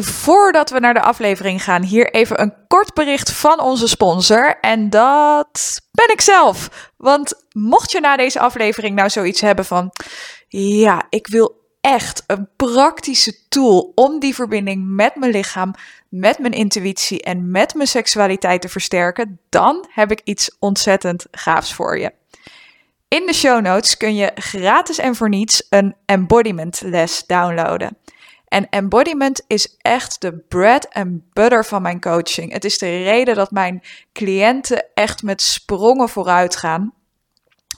Voordat we naar de aflevering gaan, hier even een kort bericht van onze sponsor. En dat ben ik zelf. Want mocht je na deze aflevering nou zoiets hebben van: ja, ik wil echt een praktische tool om die verbinding met mijn lichaam, met mijn intuïtie en met mijn seksualiteit te versterken, dan heb ik iets ontzettend gaafs voor je. In de show notes kun je gratis en voor niets een embodiment les downloaden. En embodiment is echt de bread and butter van mijn coaching. Het is de reden dat mijn cliënten echt met sprongen vooruit gaan.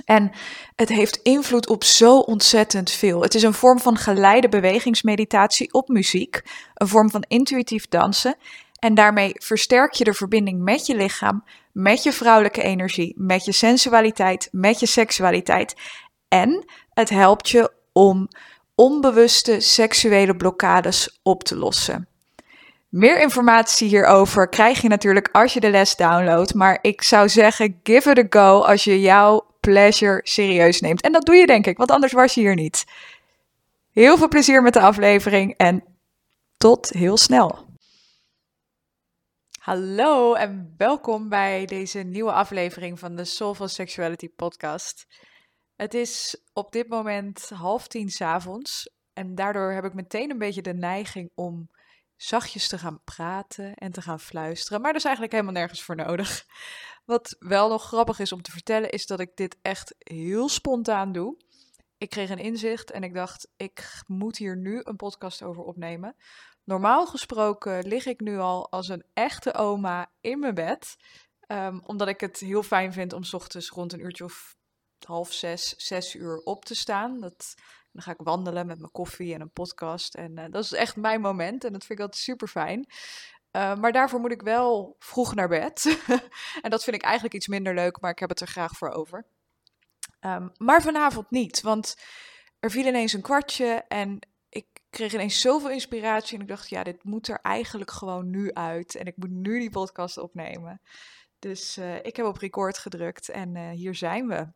En het heeft invloed op zo ontzettend veel. Het is een vorm van geleide bewegingsmeditatie op muziek, een vorm van intuïtief dansen. En daarmee versterk je de verbinding met je lichaam, met je vrouwelijke energie, met je sensualiteit, met je seksualiteit. En het helpt je om onbewuste seksuele blokkades op te lossen. Meer informatie hierover krijg je natuurlijk als je de les downloadt. Maar ik zou zeggen, give it a go als je jouw pleasure serieus neemt. En dat doe je denk ik, want anders was je hier niet. Heel veel plezier met de aflevering en tot heel snel. Hallo en welkom bij deze nieuwe aflevering van de Soulful Sexuality podcast. Het is op dit moment half tien s'avonds en daardoor heb ik meteen een beetje de neiging om zachtjes te gaan praten en te gaan fluisteren. Maar dat is eigenlijk helemaal nergens voor nodig. Wat wel nog grappig is om te vertellen, is dat ik dit echt heel spontaan doe. Ik kreeg een inzicht en ik dacht, ik moet hier nu een podcast over opnemen. Normaal gesproken lig ik nu al als een echte oma in mijn bed. Um, omdat ik het heel fijn vind om s ochtends rond een uurtje of half zes, zes uur op te staan. Dat, dan ga ik wandelen met mijn koffie en een podcast. En uh, dat is echt mijn moment en dat vind ik altijd super fijn. Uh, maar daarvoor moet ik wel vroeg naar bed. en dat vind ik eigenlijk iets minder leuk, maar ik heb het er graag voor over. Um, maar vanavond niet, want er viel ineens een kwartje en ik kreeg ineens zoveel inspiratie. En ik dacht, ja, dit moet er eigenlijk gewoon nu uit. En ik moet nu die podcast opnemen. Dus uh, ik heb op record gedrukt en hier zijn we.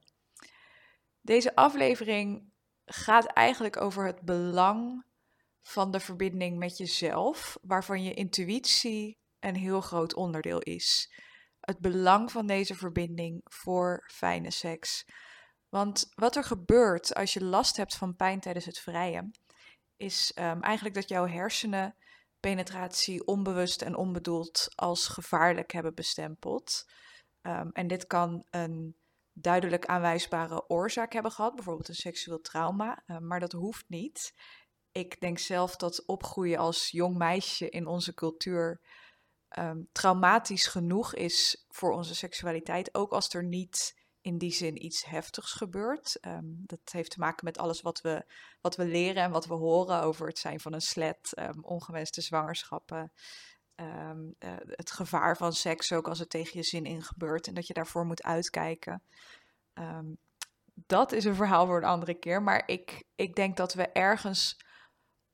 Deze aflevering gaat eigenlijk over het belang van de verbinding met jezelf, waarvan je intuïtie een heel groot onderdeel is. Het belang van deze verbinding voor fijne seks. Want wat er gebeurt als je last hebt van pijn tijdens het vrijen, is um, eigenlijk dat jouw hersenen penetratie onbewust en onbedoeld als gevaarlijk hebben bestempeld. Um, en dit kan een duidelijk aanwijsbare oorzaak hebben gehad, bijvoorbeeld een seksueel trauma, uh, maar dat hoeft niet. Ik denk zelf dat opgroeien als jong meisje in onze cultuur um, traumatisch genoeg is voor onze seksualiteit, ook als er niet in die zin iets heftigs gebeurt. Um, dat heeft te maken met alles wat we, wat we leren en wat we horen over het zijn van een slet, um, ongewenste zwangerschappen, um, uh, het gevaar van seks ook als het tegen je zin in gebeurt en dat je daarvoor moet uitkijken. Um, dat is een verhaal voor een andere keer, maar ik, ik denk dat we ergens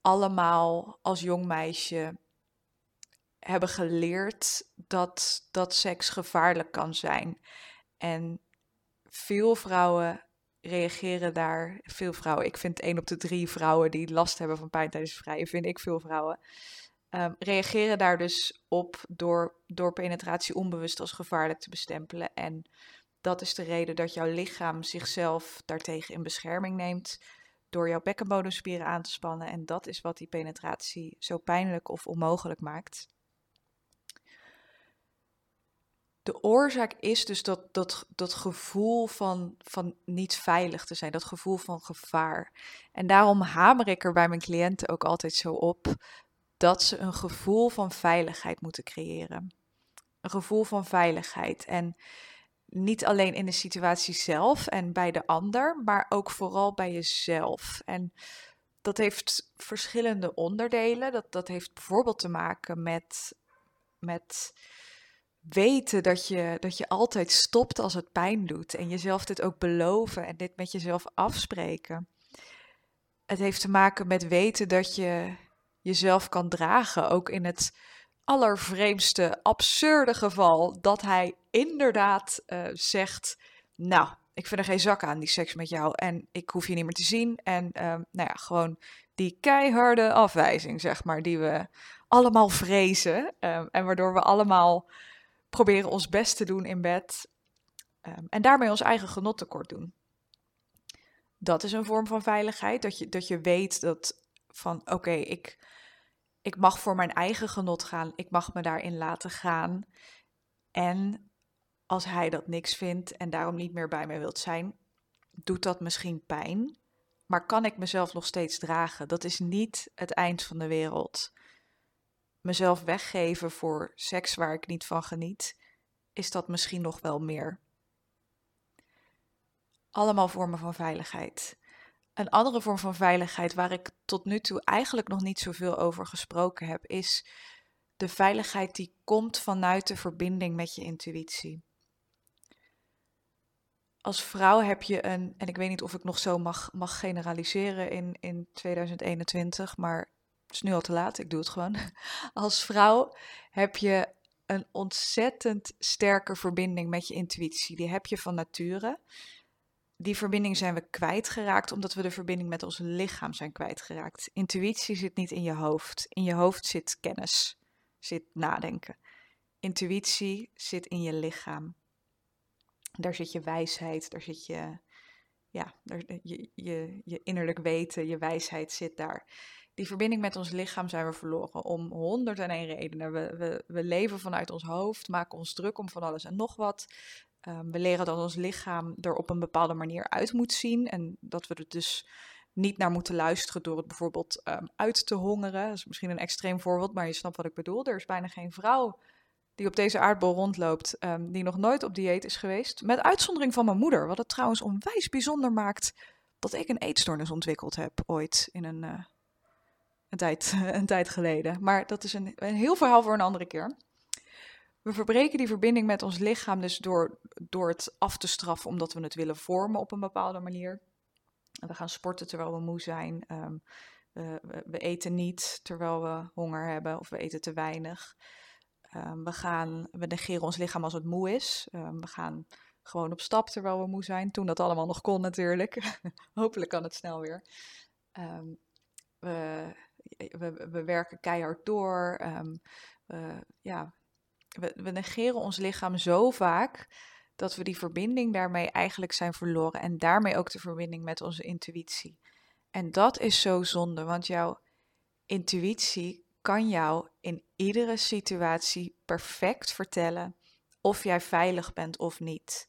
allemaal als jong meisje hebben geleerd dat, dat seks gevaarlijk kan zijn. En veel vrouwen reageren daar, veel vrouwen, ik vind één op de drie vrouwen die last hebben van pijn tijdens vrijen, vind ik veel vrouwen, um, reageren daar dus op door, door penetratie onbewust als gevaarlijk te bestempelen. En dat is de reden dat jouw lichaam zichzelf daartegen in bescherming neemt door jouw bekkenbodemspieren aan te spannen. En dat is wat die penetratie zo pijnlijk of onmogelijk maakt. De oorzaak is dus dat, dat, dat gevoel van, van niet veilig te zijn, dat gevoel van gevaar. En daarom hamer ik er bij mijn cliënten ook altijd zo op dat ze een gevoel van veiligheid moeten creëren. Een gevoel van veiligheid. En niet alleen in de situatie zelf en bij de ander, maar ook vooral bij jezelf. En dat heeft verschillende onderdelen. Dat, dat heeft bijvoorbeeld te maken met, met weten dat je, dat je altijd stopt als het pijn doet. En jezelf dit ook beloven en dit met jezelf afspreken. Het heeft te maken met weten dat je jezelf kan dragen, ook in het allervreemdste, absurde geval dat hij inderdaad uh, zegt: Nou, ik vind er geen zak aan die seks met jou en ik hoef je niet meer te zien. En uh, nou ja, gewoon die keiharde afwijzing, zeg maar, die we allemaal vrezen. Uh, en waardoor we allemaal proberen ons best te doen in bed. En daarmee ons eigen genot tekort doen. Dat is een vorm van veiligheid. Dat je, dat je weet dat van oké, ik, ik mag voor mijn eigen genot gaan. Ik mag me daarin laten gaan. En als hij dat niks vindt en daarom niet meer bij mij wilt zijn, doet dat misschien pijn. Maar kan ik mezelf nog steeds dragen? Dat is niet het eind van de wereld. Mezelf weggeven voor seks waar ik niet van geniet, is dat misschien nog wel meer. Allemaal vormen van veiligheid. Een andere vorm van veiligheid waar ik tot nu toe eigenlijk nog niet zoveel over gesproken heb, is de veiligheid die komt vanuit de verbinding met je intuïtie. Als vrouw heb je een, en ik weet niet of ik nog zo mag, mag generaliseren in, in 2021, maar het is nu al te laat, ik doe het gewoon. Als vrouw heb je een ontzettend sterke verbinding met je intuïtie. Die heb je van nature die verbinding zijn we kwijtgeraakt omdat we de verbinding met ons lichaam zijn kwijtgeraakt. Intuïtie zit niet in je hoofd. In je hoofd zit kennis, zit nadenken. Intuïtie zit in je lichaam. Daar zit je wijsheid, daar zit je, ja, daar, je, je, je innerlijk weten, je wijsheid zit daar. Die verbinding met ons lichaam zijn we verloren om 101 redenen. We, we, we leven vanuit ons hoofd, maken ons druk om van alles en nog wat. Um, we leren dat ons lichaam er op een bepaalde manier uit moet zien. En dat we er dus niet naar moeten luisteren door het bijvoorbeeld um, uit te hongeren. Dat is misschien een extreem voorbeeld, maar je snapt wat ik bedoel. Er is bijna geen vrouw die op deze aardbol rondloopt, um, die nog nooit op dieet is geweest. Met uitzondering van mijn moeder, wat het trouwens onwijs bijzonder maakt dat ik een eetstoornis ontwikkeld heb ooit in een, uh, een, tijd, een tijd geleden. Maar dat is een, een heel verhaal voor een andere keer. We verbreken die verbinding met ons lichaam dus door, door het af te straffen omdat we het willen vormen op een bepaalde manier. We gaan sporten terwijl we moe zijn. Um, we, we, eten niet terwijl we honger hebben of we eten te weinig. Um, we, gaan, we negeren ons lichaam als het moe is. Um, we gaan gewoon op stap terwijl we moe zijn. Toen dat allemaal nog kon natuurlijk. Hopelijk kan het snel weer. we, we, we, werken keihard door. We, ja, we, negeren ons lichaam zo vaak dat we die verbinding daarmee eigenlijk zijn verloren en daarmee ook de verbinding met onze intuïtie. En dat is zo zonde, want jouw intuïtie kan jou in iedere situatie perfect vertellen of jij veilig bent of niet.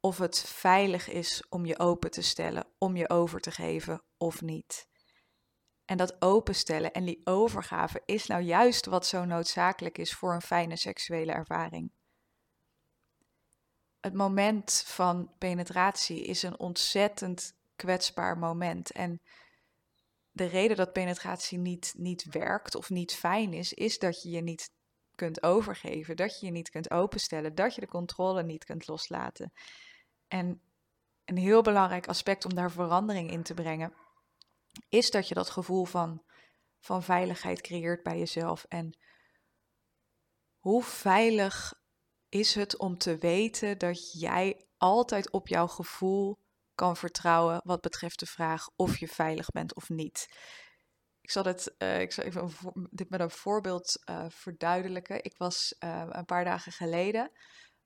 Of het veilig is om je open te stellen, om je over te geven of niet. En dat openstellen en die overgave is nou juist wat zo noodzakelijk is voor een fijne seksuele ervaring. Het moment van penetratie is een ontzettend kwetsbaar moment. En de reden dat penetratie niet, niet werkt of niet fijn is, is dat je je niet kunt overgeven, dat je je niet kunt openstellen, dat je de controle niet kunt loslaten. En een heel belangrijk aspect om daar verandering in te brengen is dat je dat gevoel van, van veiligheid creëert bij jezelf. En hoe veilig is het om te weten dat jij altijd op jouw gevoel kan vertrouwen wat betreft de vraag of je veilig bent of niet. Ik zal, het, uh, ik zal even dit met een voorbeeld uh, verduidelijken. Ik was uh, een paar dagen geleden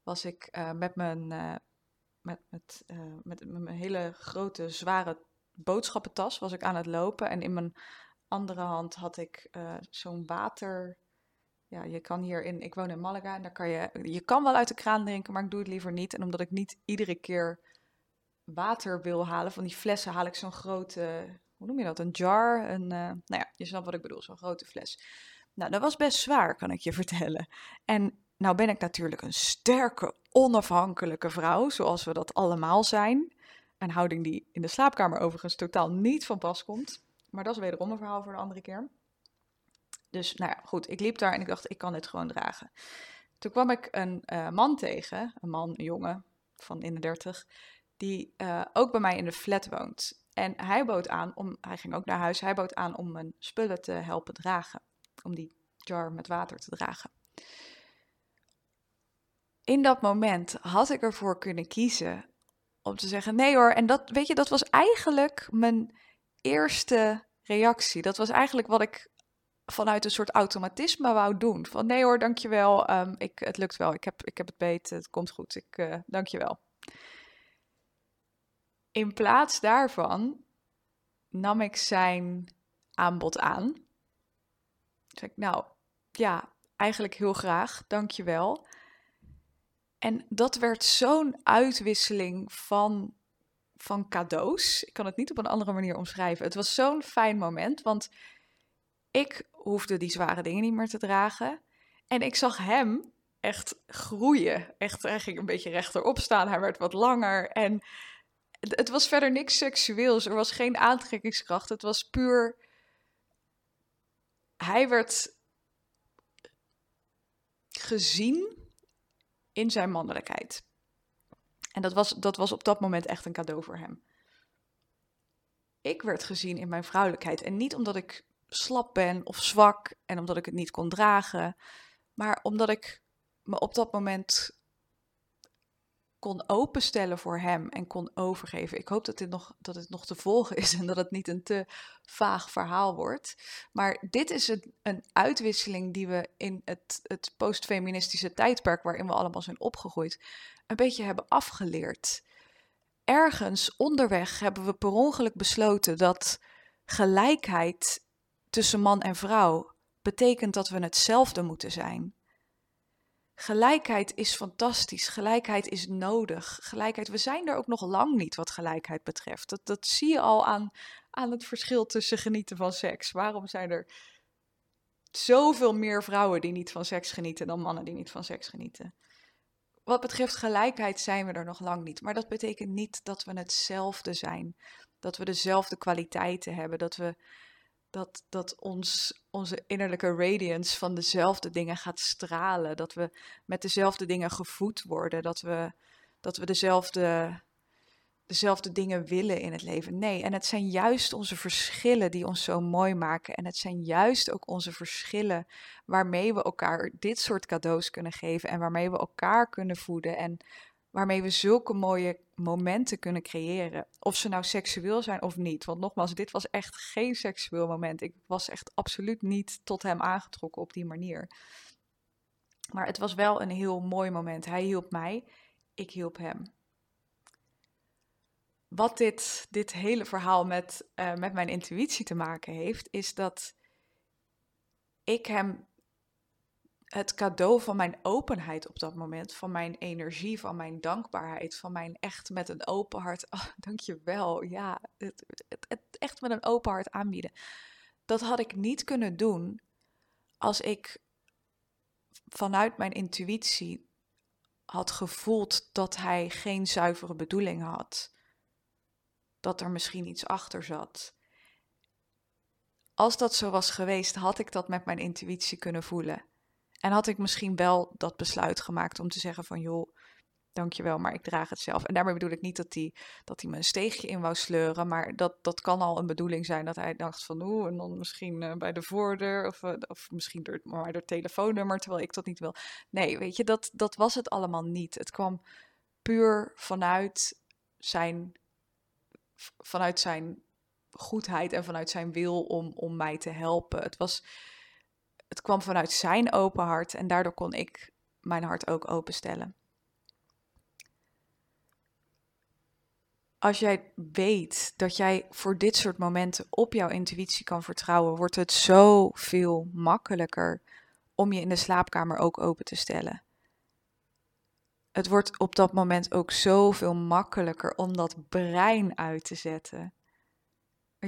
was ik met mijn met, met, met, met mijn hele grote zware boodschappentas was ik aan het lopen. En in mijn andere hand had ik uh, zo'n water. Ja, je kan hier in. Ik woon in Malaga en daar kan je. Je kan wel uit de kraan drinken, maar ik doe het liever niet. En omdat ik niet iedere keer water wil halen van die flessen, haal ik zo'n grote. Hoe noem je dat? Een jar. Een, uh, nou ja, je snapt wat ik bedoel, zo'n grote fles. Nou, dat was best zwaar, kan ik je vertellen. En nou ben ik natuurlijk een sterke, onafhankelijke vrouw, zoals we dat allemaal zijn. Een houding die in de slaapkamer overigens totaal niet van pas komt. Maar dat is wederom een verhaal voor een andere keer. Dus nou ja, goed, ik liep daar en ik dacht, ik kan dit gewoon dragen. Toen kwam ik een uh, man tegen, een man, een jongen van in de dertig, die uh, ook bij mij in de flat woont. En hij bood aan om, hij ging ook naar huis, hij bood aan om mijn spullen te helpen dragen. Om die jar met water te dragen. In dat moment had ik ervoor kunnen kiezen om te zeggen: nee hoor. En dat, weet je, dat was eigenlijk mijn eerste reactie. Dat was eigenlijk wat ik vanuit een soort automatisme wou doen. Van nee hoor, dankjewel. Um, ik, het lukt wel. Ik heb, ik heb het beet. Het komt goed. Ik, uh, dankjewel. In plaats daarvan nam ik zijn aanbod aan. Zeg ik, nou ja, eigenlijk heel graag. Dankjewel. En dat werd zo'n uitwisseling van, van cadeaus. Ik kan het niet op een andere manier omschrijven. Het was zo'n fijn moment, want ik hoefde die zware dingen niet meer te dragen. En ik zag hem echt groeien. Echt, hij ging een beetje rechterop staan. Hij werd wat langer. En het was verder niks seksueels. Er was geen aantrekkingskracht. Het was puur. Hij werd gezien in zijn mannelijkheid. En dat was, dat was op dat moment echt een cadeau voor hem. Ik werd gezien in mijn vrouwelijkheid. En niet omdat ik slap ben of zwak en omdat ik het niet kon dragen, maar omdat ik me op dat moment kon openstellen voor hem en kon overgeven. Ik hoop dat dit nog, dat het nog te volgen is en dat het niet een te vaag verhaal wordt. Maar dit is een, een uitwisseling die we in het, het postfeministische tijdperk waarin we allemaal zijn opgegroeid, een beetje hebben afgeleerd. Ergens onderweg hebben we per ongeluk besloten dat gelijkheid tussen man en vrouw betekent dat we hetzelfde moeten zijn. Gelijkheid is fantastisch. Gelijkheid is nodig. Gelijkheid, we zijn er ook nog lang niet wat gelijkheid betreft. Dat, dat zie je al aan, aan het verschil tussen genieten van seks. Waarom zijn er zoveel meer vrouwen die niet van seks genieten dan mannen die niet van seks genieten? Wat betreft gelijkheid zijn we er nog lang niet. Maar dat betekent niet dat we hetzelfde zijn. Dat we dezelfde kwaliteiten hebben. Dat we dat, dat ons, onze innerlijke radiance van dezelfde dingen gaat stralen. Dat we met dezelfde dingen gevoed worden. Dat we, dat we dezelfde, dezelfde dingen willen in het leven. Nee, en het zijn juist onze verschillen die ons zo mooi maken. En het zijn juist ook onze verschillen waarmee we elkaar dit soort cadeaus kunnen geven. En waarmee we elkaar kunnen voeden. En waarmee we zulke mooie momenten kunnen creëren. Of ze nou seksueel zijn of niet. Want nogmaals, dit was echt geen seksueel moment. Ik was echt absoluut niet tot hem aangetrokken op die manier. Maar het was wel een heel mooi moment. Hij hielp mij, ik hielp hem. Wat dit, dit hele verhaal met, uh, met mijn intuïtie te maken heeft, is dat ik hem het cadeau van mijn openheid op dat moment, van mijn energie, van mijn dankbaarheid, van mijn echt met een open hart, oh, dankjewel, ja, het, het, het echt met een open hart aanbieden. Dat had ik niet kunnen doen als ik vanuit mijn intuïtie had gevoeld dat hij geen zuivere bedoeling had. Dat er misschien iets achter zat. Als dat zo was geweest, had ik dat met mijn intuïtie kunnen voelen. En had ik misschien wel dat besluit gemaakt om te zeggen van joh, dankjewel, maar ik draag het zelf. En daarmee bedoel ik niet dat hij, dat hij me een steegje in wou sleuren, maar dat, dat kan al een bedoeling zijn dat hij dacht van oeh, en dan misschien uh, bij de voordeur of, uh, of misschien door, maar door telefoonnummer, terwijl ik dat niet wil. Nee, weet je, dat, dat was het allemaal niet. Het kwam puur vanuit zijn, vanuit zijn goedheid en vanuit zijn wil om, om mij te helpen. Het was het kwam vanuit zijn open hart en daardoor kon ik mijn hart ook openstellen. Als jij weet dat jij voor dit soort momenten op jouw intuïtie kan vertrouwen, wordt het zoveel makkelijker om je in de slaapkamer ook open te stellen. Het wordt op dat moment ook zoveel makkelijker om dat brein uit te zetten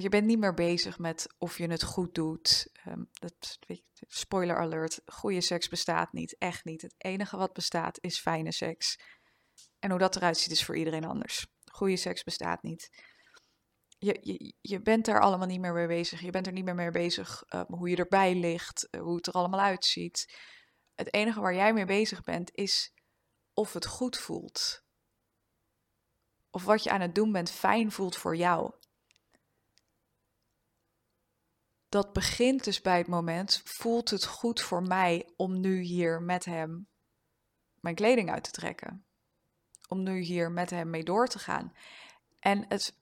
je bent niet meer bezig met of je het goed doet. Um, dat, spoiler alert, goede seks bestaat niet, echt niet. Het enige wat bestaat is fijne seks. En hoe dat eruit ziet is voor iedereen anders. Goede seks bestaat niet. je, je, je bent daar allemaal niet meer mee bezig. Je bent er niet meer mee bezig uh, hoe je erbij ligt, uh, hoe het er allemaal uitziet. Het enige waar jij mee bezig bent is of het goed voelt. Of wat je aan het doen bent fijn voelt voor jou. Dat begint dus bij het moment, voelt het goed voor mij om nu hier met hem mijn kleding uit te trekken? Om nu hier met hem mee door te gaan. En het,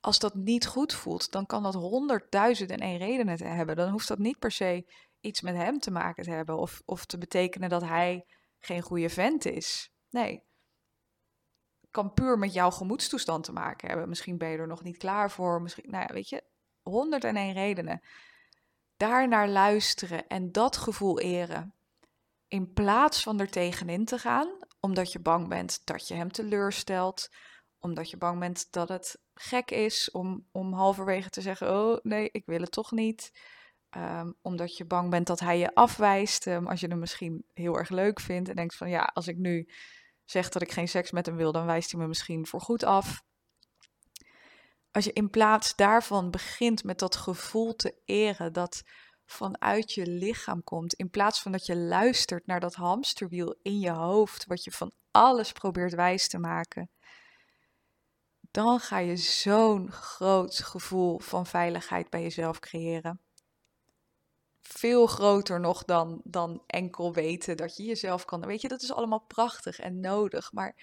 als dat niet goed voelt, dan kan dat honderdduizend en één redenen hebben. Dan hoeft dat niet per se iets met hem te maken te hebben of, of te betekenen dat hij geen goede vent is. Nee. Kan puur met jouw gemoedstoestand te maken hebben. Misschien ben je er nog niet klaar voor. Misschien, nou ja, weet je, honderd en één redenen. Daarnaar luisteren en dat gevoel eren. In plaats van er tegenin te gaan, omdat je bang bent dat je hem teleurstelt, omdat je bang bent dat het gek is om, om halverwege te zeggen: Oh nee, ik wil het toch niet. Um, omdat je bang bent dat hij je afwijst. Um, als je hem misschien heel erg leuk vindt en denkt: van ja, als ik nu zeg dat ik geen seks met hem wil, dan wijst hij me misschien voor goed af. Als je in plaats daarvan begint met dat gevoel te eren dat vanuit je lichaam komt, in plaats van dat je luistert naar dat hamsterwiel in je hoofd, wat je van alles probeert wijs te maken, dan ga je zo'n groot gevoel van veiligheid bij jezelf creëren. Veel groter nog dan, dan enkel weten dat je jezelf kan. Weet je, dat is allemaal prachtig en nodig. Maar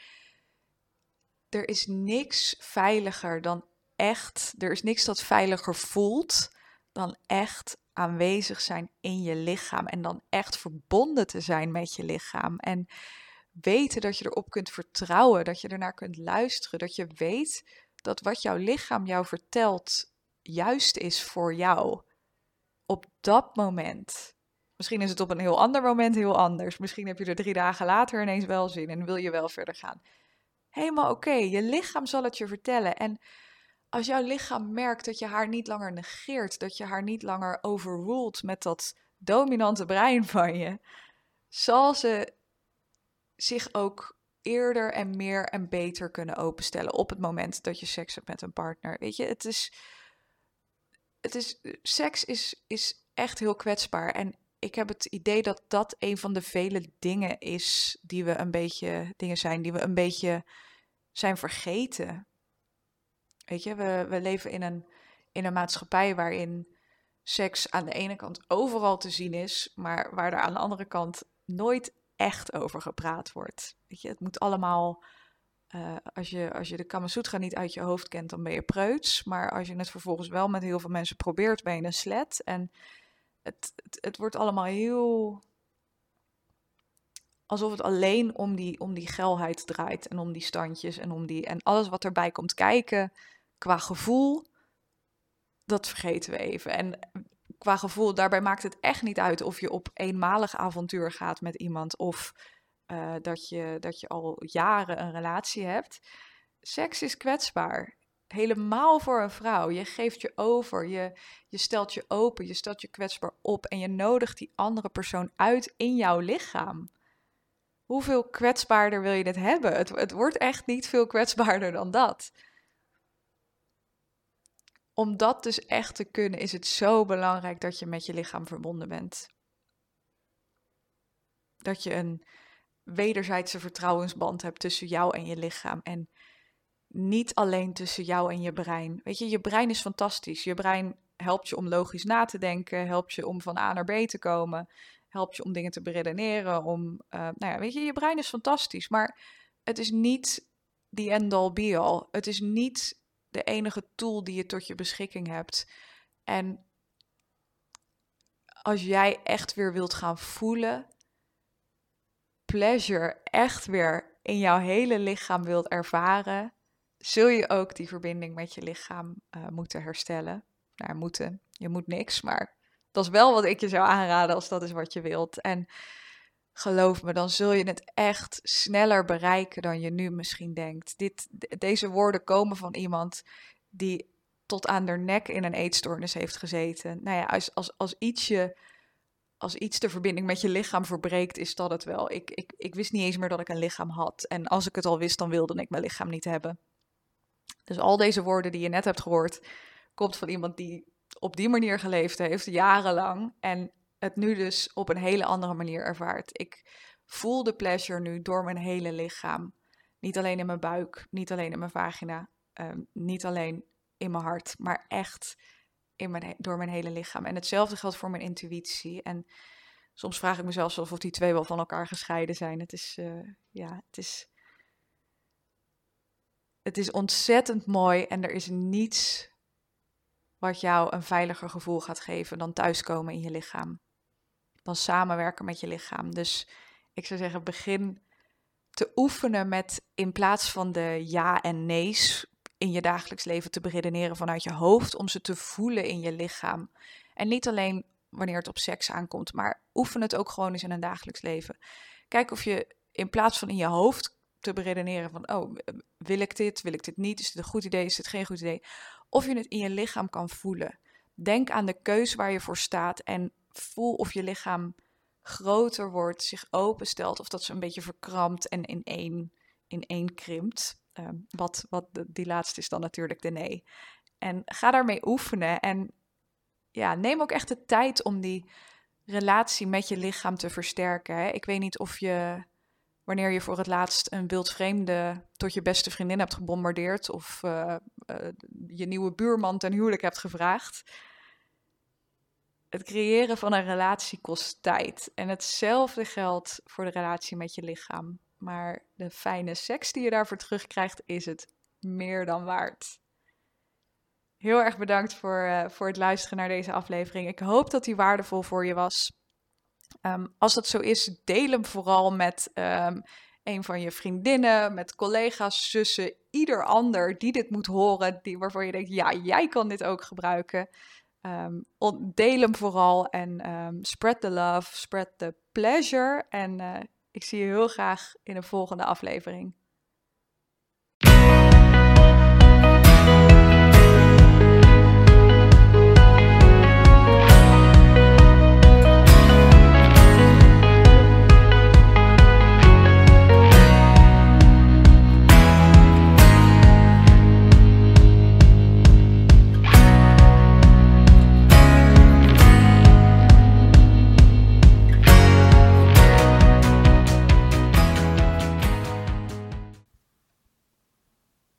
er is niks veiliger dan echt. Er is niks dat veiliger voelt dan echt aanwezig zijn in je lichaam. En dan echt verbonden te zijn met je lichaam. En weten dat je erop kunt vertrouwen, dat je ernaar kunt luisteren, dat je weet dat wat jouw lichaam jou vertelt juist is voor jou. Op dat moment. Misschien is het op een heel ander moment heel anders. Misschien heb je er drie dagen later ineens wel zin en wil je wel verder gaan. Helemaal oké, je lichaam zal het je vertellen. En als jouw lichaam merkt dat je haar niet langer negeert, dat je haar niet langer overruled met dat dominante brein van je, zal ze zich ook eerder en meer en beter kunnen openstellen op het moment dat je seks hebt met een partner. Weet je, het is. Het is seks is, is echt heel kwetsbaar. En ik heb het idee dat dat een van de vele dingen is die we een beetje. dingen zijn die we een beetje zijn vergeten. Weet je, we, we leven in een, in een maatschappij waarin seks aan de ene kant overal te zien is, maar waar er aan de andere kant nooit echt over gepraat wordt. Weet je, het moet allemaal. Uh, als, je, als je de Kamasutra niet uit je hoofd kent, dan ben je preuts. Maar als je het vervolgens wel met heel veel mensen probeert, ben je een slet. En het, het, het wordt allemaal heel. Alsof het alleen om die, om die geilheid draait. En om die standjes en om die. En alles wat erbij komt kijken qua gevoel, dat vergeten we even. En qua gevoel, daarbij maakt het echt niet uit of je op eenmalig avontuur gaat met iemand of uh, dat, je, dat je al jaren een relatie hebt. Seks is kwetsbaar. Helemaal voor een vrouw. Je geeft je over, je, je stelt je open, je stelt je kwetsbaar op en je nodigt die andere persoon uit in jouw lichaam. Hoeveel kwetsbaarder wil je dit hebben? Het, het wordt echt niet veel kwetsbaarder dan dat om dat dus echt te kunnen, is het zo belangrijk dat je met je lichaam verbonden bent. Dat je een wederzijdse vertrouwensband hebt tussen jou en je lichaam. En niet alleen tussen jou en je brein. Weet je, je brein is fantastisch. Je brein helpt je om logisch na te denken, helpt je om van A naar B te komen, helpt je om dingen te beredeneren. Om, uh, nou ja, weet je, je brein is fantastisch, maar het is niet the end all be all. Het is niet de enige tool die je tot je beschikking hebt. En als jij echt weer wilt gaan voelen, pleasure echt weer in jouw hele lichaam wilt ervaren, zul je ook die verbinding met je lichaam uh, moeten herstellen. Nou, moeten. Je moet niks, maar dat is wel wat ik je zou aanraden als dat is wat je wilt. En geloof me, dan zul je het echt sneller bereiken dan je nu misschien denkt. Dit, deze woorden komen van iemand die tot aan haar nek in een eetstoornis heeft gezeten. Nou ja, als, als, als, iets je, als iets de verbinding met je lichaam verbreekt, is dat het wel. Ik, ik, ik wist niet eens meer dat ik een lichaam had. En als ik het al wist, dan wilde ik mijn lichaam niet hebben. Dus al deze woorden die je net hebt gehoord, komt van iemand die op die manier geleefd heeft, jarenlang. En het nu dus op een hele andere manier ervaart. Ik voel de pleasure nu door mijn hele lichaam. Niet alleen in mijn buik, niet alleen in mijn vagina, ehm, niet alleen in mijn hart, maar echt in mijn, door mijn hele lichaam. En hetzelfde geldt voor mijn intuïtie. En soms vraag ik mezelf zelf of die twee wel van elkaar gescheiden zijn. Het is, uh, ja, het is, het is ontzettend mooi en er is niets wat jou een veiliger gevoel gaat geven dan thuiskomen in je lichaam. Dan samenwerken met je lichaam. Dus ik zou zeggen, begin te oefenen met in plaats van de ja en nee's in je dagelijks leven te beredeneren vanuit je hoofd, om ze te voelen in je lichaam. En niet alleen wanneer het op seks aankomt, maar oefen het ook gewoon eens in een dagelijks leven. Kijk of je in plaats van in je hoofd te beredeneren van, oh, wil ik dit, wil ik dit niet, is het een goed idee, is het geen goed idee, of je het in je lichaam kan voelen. Denk aan de keus waar je voor staat en voel of je lichaam groter wordt, zich openstelt, of dat ze een beetje verkrampt en in één, in één krimpt. Ehm, wat, wat die laatste is dan natuurlijk de nee. En ga daarmee oefenen en ja, neem ook echt de tijd om die relatie met je lichaam te versterken. Hè. Ik weet niet of je, wanneer je voor het laatst een wildvreemde tot je beste vriendin hebt gebombardeerd of uh, uh, je nieuwe buurman ten huwelijk hebt gevraagd het creëren van een relatie kost tijd. En hetzelfde geldt voor de relatie met je lichaam. Maar de fijne seks die je daarvoor terugkrijgt, is het meer dan waard. Heel erg bedankt voor, uh, voor het luisteren naar deze aflevering. Ik hoop dat die waardevol voor je was. Um, als dat zo is, deel hem vooral met um, een van je vriendinnen, met collega's, zussen, ieder ander die dit moet horen, die, waarvan je denkt, ja, jij kan dit ook gebruiken. Um, deel hem vooral en um, spread the love, spread the pleasure. En uh, ik zie je heel graag in een volgende aflevering.